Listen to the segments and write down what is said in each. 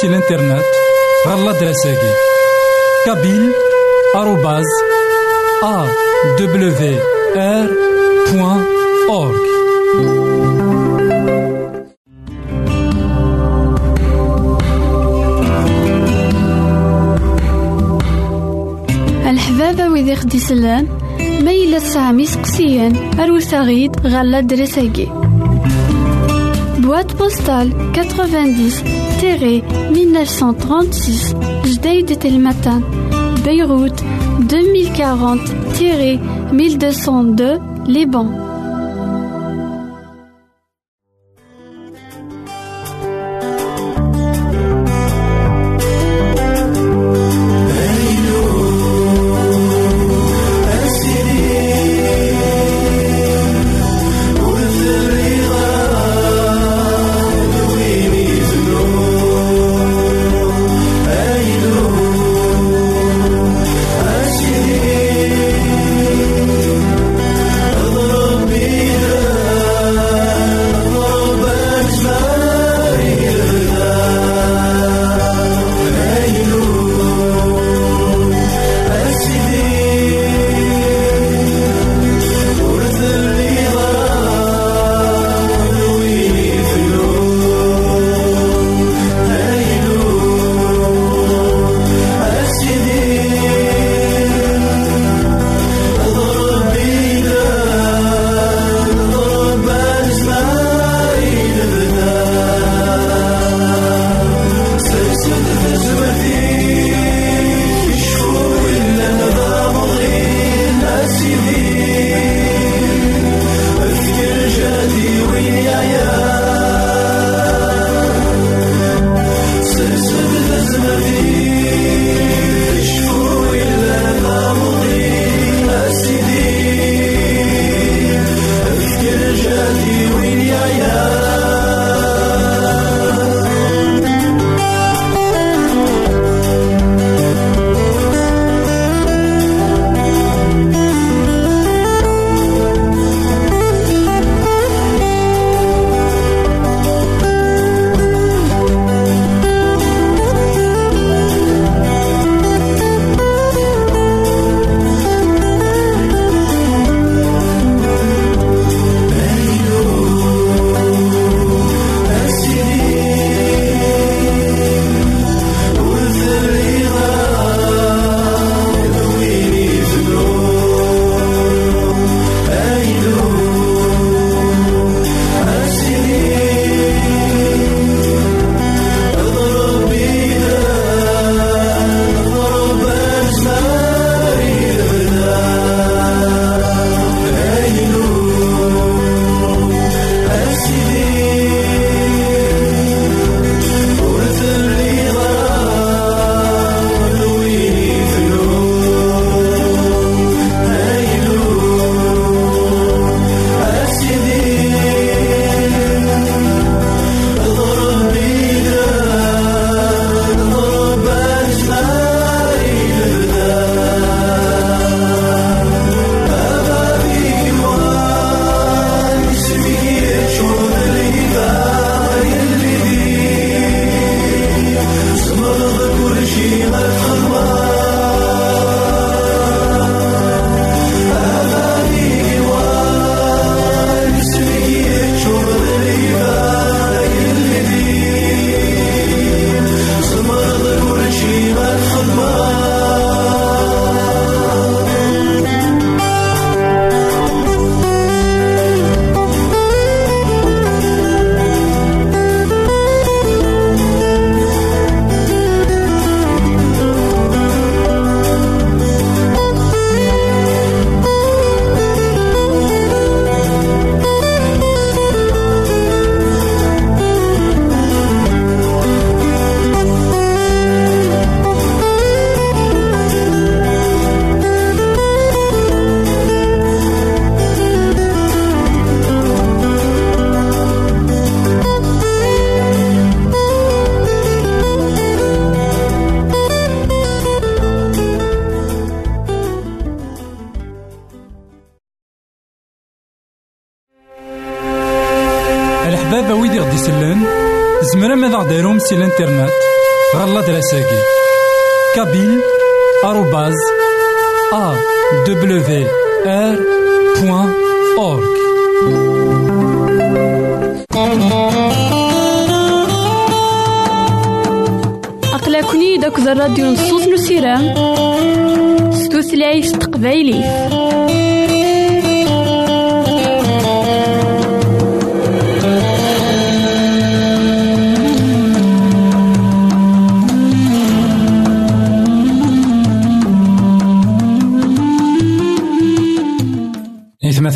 سي الانترنت غالا دراساكي كابيل آروباز أ دبليو آر بوان أورك الحبابة ويدي خدي إلا تسعة سقسيان أروسا غيد غالا دراساكي Boîte postale 90-1936 Jdeïd Telmatan Beyrouth 2040-1202 Liban baba wid i ɣ-d-isellen, tzemrem ad aɣ-d-arum si l'internet ɣer ladras-agi. kabil arobaz awr.org Aql-aken-id akked rradyu n ṣṣut n usiram s tutlayt taqbaylit.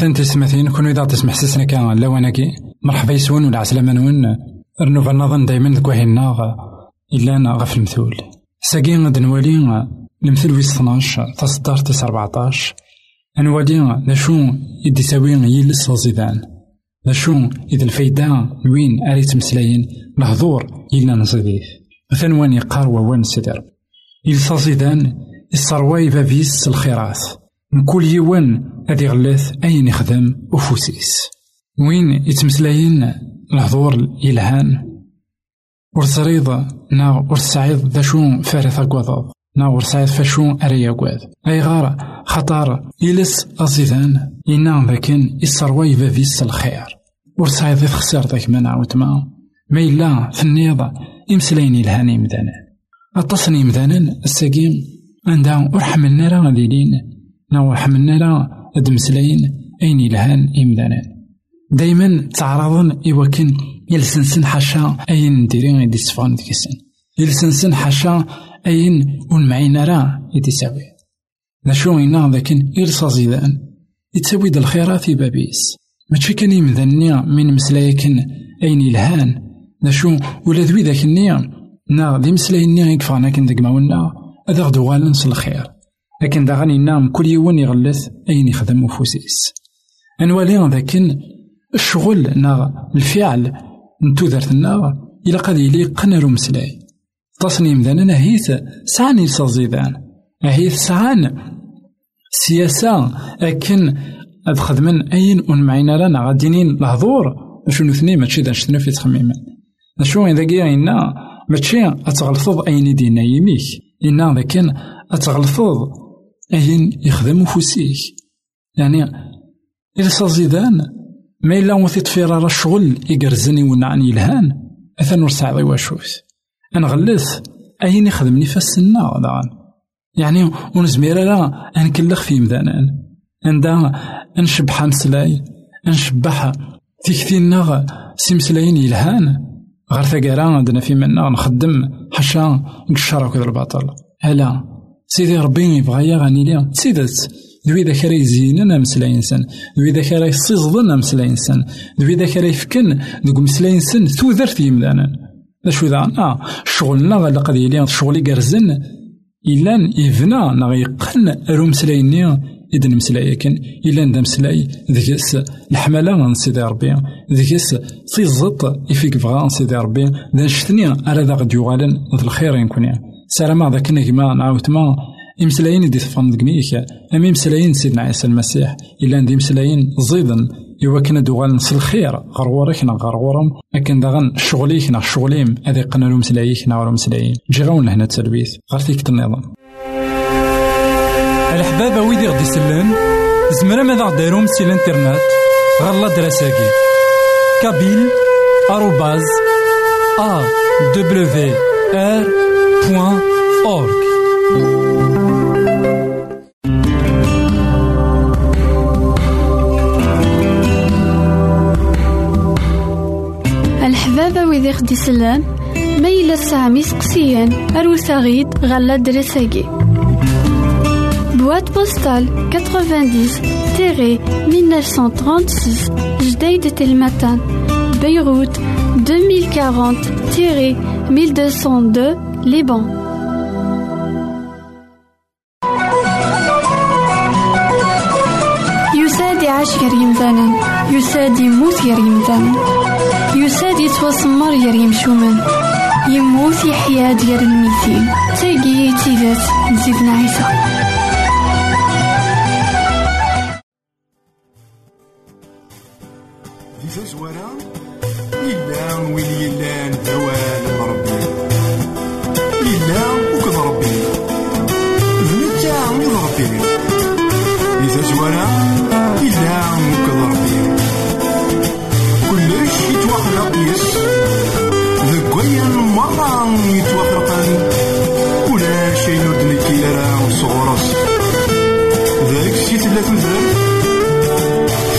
إثمثن تسمثين كونو إذا تسمح سسنا كان لواناكي مرحبا يسون ولا عسلامة نون. رنوفا نظن دايما ذكوهينا إلا غف المثول. ساقي غد نوالي المثل ويس 12 تصدر تس 14 نوالي لا شو يدي ساوي يلس وزيدان لا شو إذا الفايدة وين أريت مسلاين الهضور إلا نزيديث مثلا وان يقار وان سدر. يلس زيدان الصرواي فافيس الخيرات نكول يوان هادي غلاث أين يخدم أفوسيس وين يتمسلاين الهضور يلهان ور تريض نا ور تسعيد ذا شو فارث أكواض نا ور سعيد فاشو أري أكواض أي غار خطار يلس أزيدان إنا ذاكن يسرواي فافيس الخير ور سعيد خسر ذاك ما نعاود ما إلا في النيضة يمسلاين يلهان مدانا أتصني مدانا الساقيم عندها ور حملنا راه ليلين نا ور حملنا راه هاد مسلاين أين يلهان إمدانا. دايما تعرضن إوكن يلسنسن حاشا أين نديري غيدي صفان ديكسن. يلسنسن حاشا أين ونمعين راه يدي ساوي لا شو إنا لكن إرصا زيدان يتساوي الخيرات في بابيس. ماشي كان يمذنيا من مسلايكن أين يلهان. لا شو ولا ذوي ذاك النيا نا دي مسلايني يكفانا كن ديك ماونا هذا غدو والنس الخير لكن دا غاني نام كل يوم يغلث أين يخدم أفوسيس أنوالي ذاكن الشغل نا الفعل نتو ذرتنا إلا قد يليق نارو مسلاي. تصنيم ذانا نهيث سعاني صزيدان أهيث سعان سياسة أكن أد خدمن أين ونمعين رانا غادينين الهضور شو نثني ماشي دا شتنا في تخميما شو إذا كيا إنا ماشي أتغلطض أين دينا يميك. إنا لكن أتغلطض أين يخدم فوسيك يعني إذا صزيدان ما إلا وثي طفيرة راه الشغل يقرزني ونعني الهان أثن ورسعضي واشوث أنا غلث أين يخدمني فالسنة غدان. يعني ونزمير لا أنكلخ في مذانان عندها نشبح مسلاي نشبح تيكتينا سيمسلاين يلهان. غير ثقارا عندنا في منا نخدم حشا نكشر وكذا الباطل هلا سيدي ربي يبغى غاني ليا سيدت ذوي ذاك راه يزيننا مسلا إنسان. ذوي ذاك راه يصيزضنا مسلا إنسان. ذوي ذاك راه يفكن ذوك مسلا إنسان تودرت يمدانا. شو ذا؟ آه. شغلنا غالا قد يلي شغل يقرزن. إلا يفنا نا يقن رو مسلايني إذن مسلاي كان إلا ندا مسلاي ذكس الحملة سيدي ربي. ذكس تيزط يفيك بغا سيدي ربي. ذا شتني على ذا غد يغالن. ذا الخير يكون سلام ذاك نعاود ما إمسلاين دي تفهم دقنيك أما إمسلاين سيدنا عيسى المسيح. إلا ندي إمسلاين زيدا إوا كنا دوغال نص الخير. غير ورك نا غير ورم لكن داغن شغليك نا شغليم. هذا قنا لهم مسلايك نا مسلايين جي غاون هنا تسلبيت غير فيك النظام الحبابة ويدي غدي سلان زمرا ماذا غديرهم سي الانترنت. غالا دراساكي. كابيل. آروباز. أ. دبليو آر. الحبابة ويدي خدي سلان ما إلا سامي سقسيان أروسا غيد غالا دراساكي Boîte postale 90-1936 Jdeï Telmatan Beyrouth 2040-1202 Liban يساد يعيش غير يمثالا يساد يموت غير يمثالا يساد يتوسمر غير يمشومان يموت يحيا ديال الميتين. تاقي تيدات نزيدنا عيسى.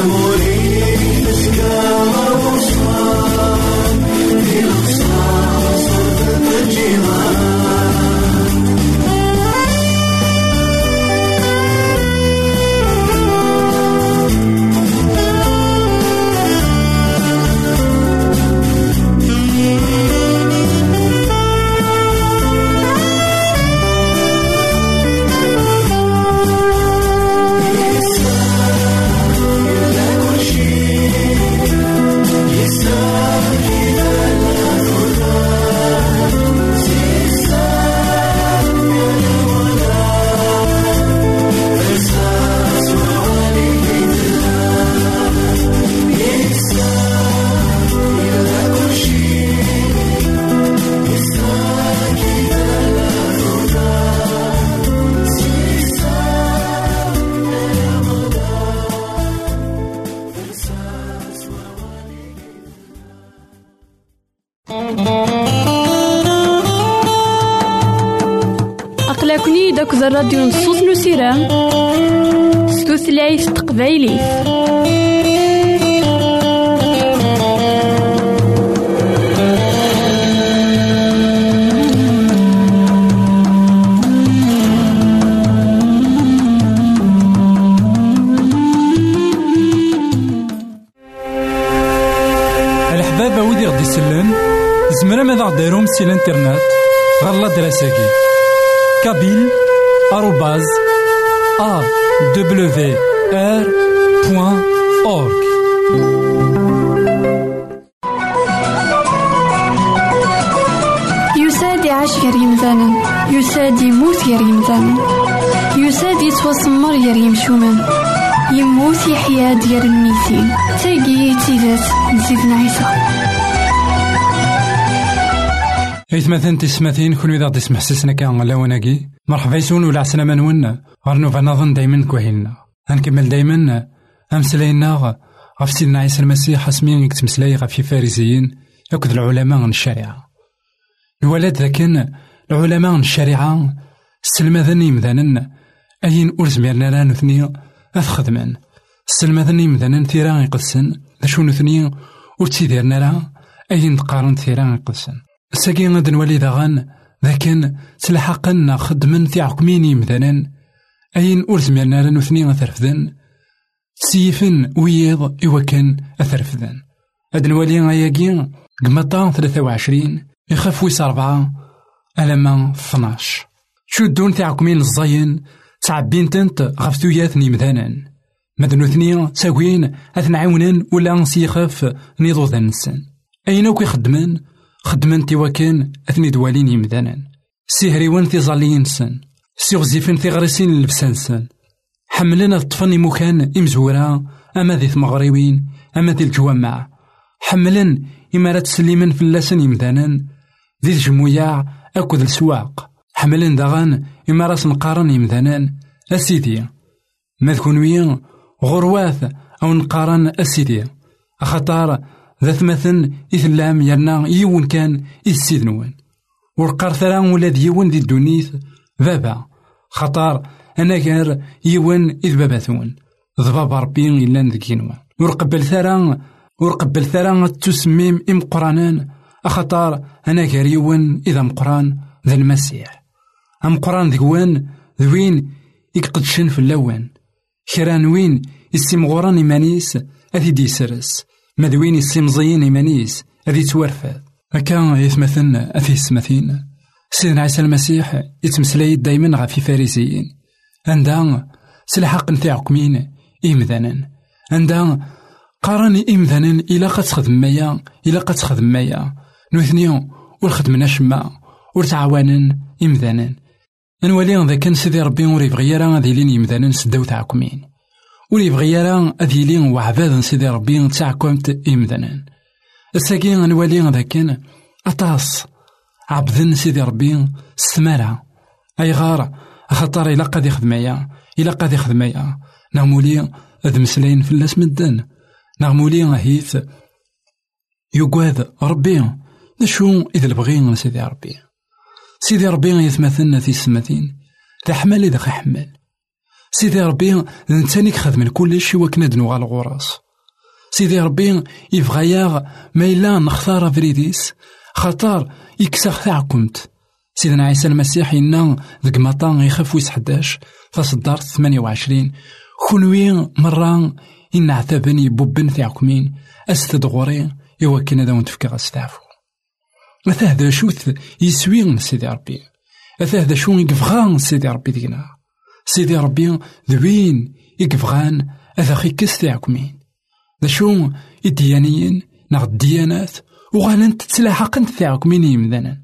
تفاف في مذنب تفاف في مذنب أقلكني داك الراديو نصوص نسيرام ستوثلايف تقبايلي www.r.org يساد يعيش غير يمثالا يساد يموت غير يمثالا يساد يتوسمر ريم شومان. يموت يحيا ديال الميتين. تاقي تيدات نزيد عيسى إيثمثن تسمثين كل إذا تسمح سسنا كان غلاوناكي مرحبا يسون ولا عسلامة نونا غير نظن دايما كوهيلنا غنكمل دايما. أمسلاينا غف سيدنا عيسى المسيح اسمين يكتمسلاي غف فارسيين ياكد العلماء الشريعة. الولد ذاكن العلماء الشريعة السلمذن يمذنن أين أرزميرنا لا نثني أثخدمن السلمذن يمذنن ثيرا يقدسن ذا شو نثني وتسيديرنا لا أين تقارن ثيرا يقدسن. الساقي غد نولي داغان ذاكن تلحقن خدمن عقمين يمذنن أين أرزميرنا لا نثني أثرفذن سيفن ويض إوكن أثرفذن. هاد نولي غاياكي قمطان ثلاثة وعشرين يخاف ويس أربعة ألما ثناش. شو الدون تاعكمين الزين؟ تعبين تنت غف ثويات نيمذانا مدنو ثنيا تاوين أثن عاونن ولا نسيخف نيضو ذا نسن أين سيغزيفن غريسين لبسانسن حملنا الطفن مكان إمزورا أما ذي ثمغريوين أما ذي الجوامع. حملن إمارات سليمن فلاسن يمذانا ذي الجموياع أكد السواق. حملن داغان إما راس نقارن يمذانان أسيدي. ذكون غرواث أو نقارن أسيدي. أخطار ذات مثل إثلام يرنا يون كان إسيد نوان ورقار ولاد يون ذي الدونيث. بابا. خطار أنا غير يون إذ بابا ثون ضباب ربي إلا نذكينوان ورقبل ثرا ورقبل ثرا تسميم إم قرآنان. أخطار أنا غير يون إذا مقران ذا المسيح. أم قرآن ذكوان ذوين يقدشن في اللوان. كران وين يسيمغوران إيمانيس أذي ديسرس مذوين يسيمزيين إيمانيس أذي توارفاد هكا يثمثن أثي السمثين سيدنا عيسى المسيح يتمسلاي دايما غافي فارسيين. عندها سلحق نتاعك مين إمذانا عندها قارن إمذانا إلا قد تخدم مايا إلا قد تخدم مايا نوثنيو ور شما ور تعاونن إمذانا نولي ذا كان سيدي ربي ور يبغي غادي لين يمذانا سداو تعكمين ور يبغي راه غادي لين وعباد سيدي ربي تعكمت إمذانا الساكين نولي ذا كان أطاس عبدن سيدي ربي ستمارة أي غار خاطر إلا قد يخدمايا إلا قد يخدمايا نغمولي ذ مسلين في اللاس مدن. نغمولي هيث. يقاد ربي نشو إذا البغي سيدي ربي. سيدي ربي يتمثلنا في السماتين تحمل إذا حمل سيدي ربي نتانيك خدم كلشي وكنا دنو على الغراس. سيدي ربي يبغى ياغ ما إلا نختار فريديس. خطر يكسخ تاعكمت سيدنا عيسى المسيح إنا ذك مطان يخاف ويس حداش. فصدار ثمانية وعشرين. كونوي مرة إن عتابني بوبن تاعكمين أستدغوري إوا كنا داون تفكر أستعفو أثا هذا شو يسوي سيدي ربي. أثا هذا شو يقفغان سيدي ربي دينا. سيدي ربي ذوين يقفغان أثا خيكس تاعكمين ذا شو الديانيين ناغ الديانات وغالا تتلاحق تاعكمين يمذانا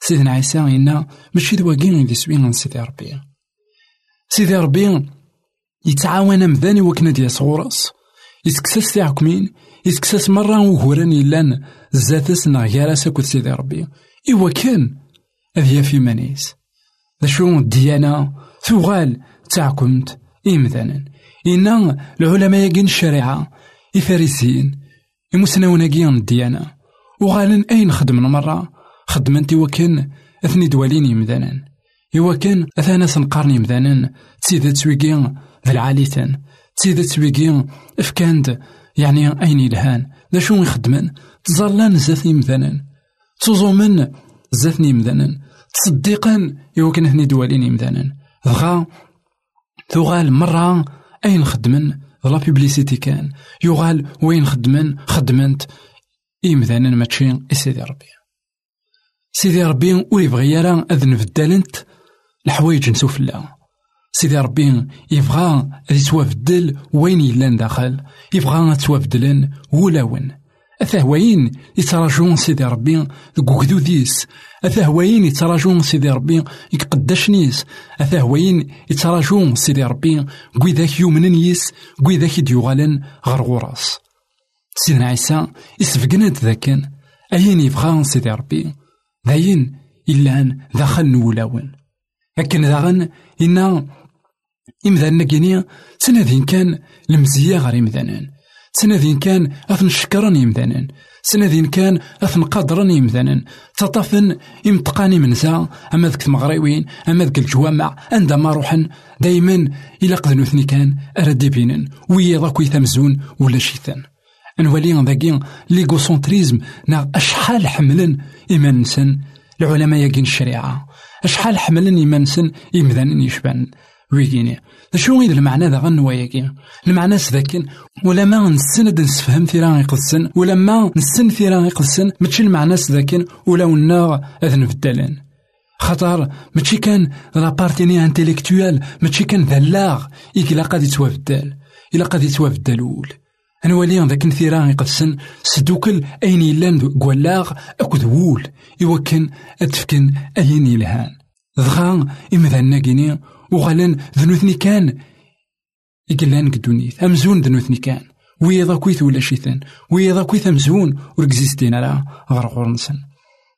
سيدنا عيسى إنا ماشي دواكين يدي سوين سيدي ربي. سيدي ربي يتعاون مذاني وكنا ديال صغورس يتكسس تاعكمين يتكسس مرة وهوران يلان زاتس نغ غيراس أكد سيدي ربي. إوا كان أذيا في مانيس ذا شو الديانة ثغال تعكمت إمذانا إنا العلماء يقين الشريعة إفارسيين يمسناون يقين الديانة وغالن أين خدمنا مرة؟ خدمنتي وكان أثني دوالين يمذانا إوا كان أثانا سنقارن يمذانا تسيدة تسويقين ذا العاليتان تسيدة تسويقين إفكاند يعني أين يلهان. ذا شو يخدمن؟ تزرلان زاث يمذانا تزومن زاث يمذانا تصديقا يوكن هني دوالين يمذانا دغا تغال مرة أين خدمن؟ لا بيبليسيتي كان. يغال وين خدمن؟ خدمنت. إمذانا ماتشي سيدي ربي. سيدي ربي ويبغي يرى أذ نبدلنت الحوايج نسوف الله سيدي ربي يبغى يتوافدل وين يلان داخل. يبغى تتوافدلن ولاون أثهوين يتراجون سيدي ربي ذك ديس أثهوين يتراجون سيدي ربي يقداش نيس. أثهوين يتراجون سيدي ربي قويداك يومن يس قويداك ديوغالن غر غراس سيدنا عيسى يسفقنا ذاكن أين يبغى سيدي ربي؟ داين إلا دخل نولاون لكن داغن إنا إمذان كيني سنادين كان المزية غير إمذانان سنادين كان أثن شكرن إمذانان سنادين كان أثن قدرن إمذانان تطفن إمتقاني منزا أما ذك المغريوين أما ذك الجوامع عندما روحن دايما إلا قذنوثني كان أردي بينن ويا ذاك ولا شيثان نولي ذاكي ليغوسونتريزم نا أشحال حملن إيمان نسن العلماء يقين الشريعة. أشحال حملن إيمان نسن إمذانن يشبان ويجيني شو غير المعنى ذا غن وياكي المعنى سذاكن. ولا ما نسن نسفهم ثيرا يقدسن ولا ما نسن ثيرا يقدسن ماشي المعنى سذاكن. ولا ونا أذن بدلن. خاطر ماشي كان لابارتيني انتيليكتويال ماشي كان ذلاغ إلا قد يتوفدل إلا قد يتوفدل ول نولي ذاك ثيرا يقدسن سدوكل أين يلان كوالاغ أكد وول يوكن أتفكن أين يلهان. ضغا إمذا كيني وغالن ذنوثني كان. إقلان قدونيث أمزون ذنوثني كان. ويضا كويث ولا شيثان ويضا كويث أمزون وركزيستين على غير غورنسن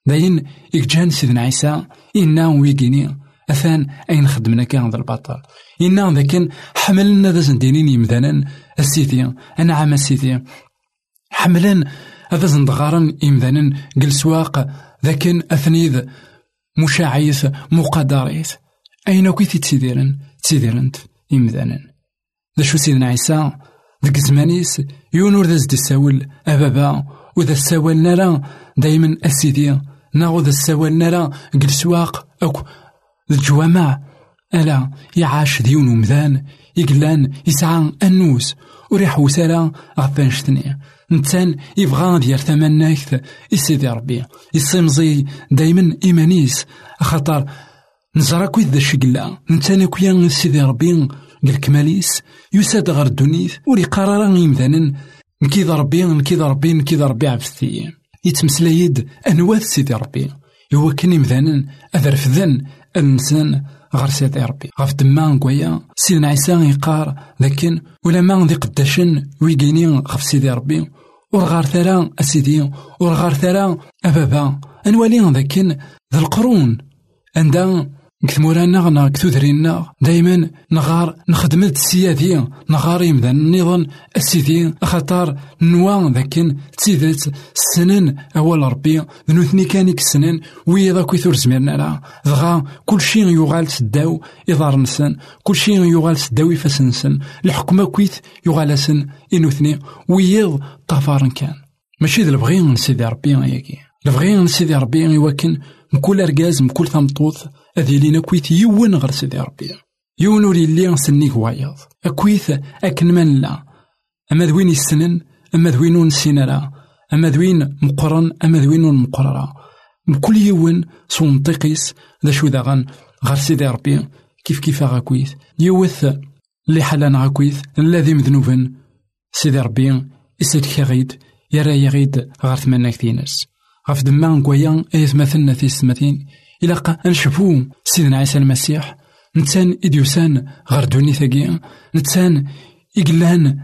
داين إكجان سيدنا عيسى إنا ويقيني أثان أين خدمنا كان ذا البطل؟ إنا ذاكن حملنا ذا زندينين يمذانا السيدي أنا عام السيدي حملن هذا زندغارن يمذانا قل سواق ذاكن أثنيذ مشاعيث مقدريث أين كي تيديرن تيديرنت إمذانا ذا شو سيدنا عيسى؟ ذك زمانيس يونور ذا زدي ساول أبابا وذا السوال نرى دايما أسيدي ناغو ذا السوال نرى قل سواق أو الجوامع. ألا يعاش ديون ومذان يقلان يسعى النوس. وريح وسالا غفان شتني. نتان يبغى ديال ثمن ناكث يسيدي ربي. يصيمزي دايما إيمانيس. خاطر نزرا كويت ذا الشقلا نتانا كويا سيدي ربي. قال كماليس يساد غير الدنيث وري قرارا يمذانا نكيد ربي نكيد ربي نكيد ربي عبثي يتمسلايد أنواث سيدي ربي. هو كان يمذانا أذرفذن الإنسان غير سيدي ربي غف دما نكويا سيدنا عيسى يقار لكن ولا ما ذي قداشن ويقيني غف سيدي ربي ورغار ثرا أسيدي. ورغار ثرا أبابا. أنوالي لكن ذا القرون. عندها كثمورانا غنا كثوثرينا دايما نغار نخدم السيادي نغار يمذا النظام السيدي خاطر نوا ذاكن تسيدت السنن أول ربي ذنوثني كان السنن ويضا كيثور زميرنا لا دغا كل شيء يغال سداو إضار نسن. كل شيء يغال سداو يفاسنسن الحكمة كويث يغال سن إنوثني ويض طفارن كان. ماشي ذا البغي نسيدي ربي ياكي. البغي نسيدي ربي يوكن مكل أرجاز مكل ثمطوط أذي لينا كويت يون غير سيدي ربي يون ور يلي سنيك وايض أكويث أكن من لا أما ذوين السنن أما ذوين نسينا أما ذوين مقرن أما ذوين مقررة بكل يون سونطيقيس ذا شو ذا غن غير سيدي ربي كيف كيف غاكويث يوث اللي حلنا غاكويث الذي مذنوبا سيدي ربي يسد كغيد يرى يغيد غير ثمانية كثينس غف دما نكويا ايث مثلنا في السماتين إلا نشوفو سيدنا عيسى المسيح نتسان إديوسان غير دوني ثاقيا نتسان إقلان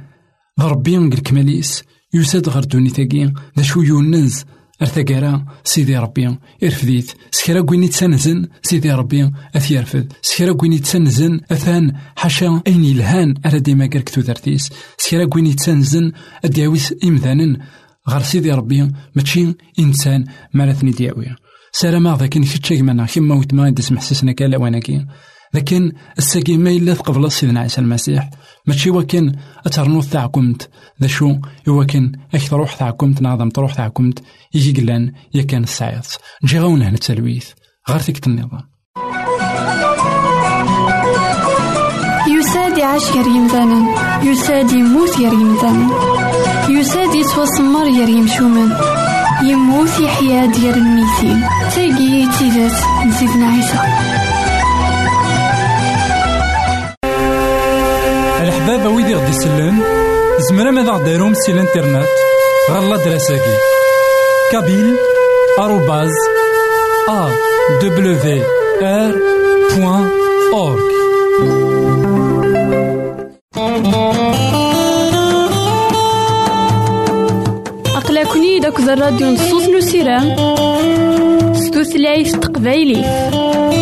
ربي الكماليس يساد غير دوني ثاقيا ذا شو يونز ارتقارا سيدي ربي ارفديت سكرا كويني تسنزن سيدي ربي اثيرفد سكرا كويني تسنزن أثان حاشا اين يلهان ارا ديما كركتو ذرتيس سكرا كويني تسنزن أدياويس إمذانن غير سيدي ربي ماشي إنسان مالثني دياوي. سلام ذاك كتشي كمانا كيما ويتما يدس محسسنا كالا واناكي لكن الساقي ما إلا تقبل سيدنا عيسى المسيح. ماشي وكان أترنوض تاعكمت ذا شو؟ يوكن أك تروح تاعكمت نعظم تروح تاعكمت يجي قلان يا كان السعيط نجي غاونا هنا التلويث. غير تكت النظام يساد يعيش غير يمثالا يساد يموت غير يمثالا يساد يتوسمر غير يمشومان يموت يحيا ديال الميتين تاقي تيدات نسيتنا عيسى الحباب ويدي غدي يسلم زمرا ماذا غديرهم سي الإنترنت؟ غالا دراساكي. كابيل آروباز أ دبليو آر بوان أورك داك الراديو نصوص نسيران ستوثلايف تقبايلي.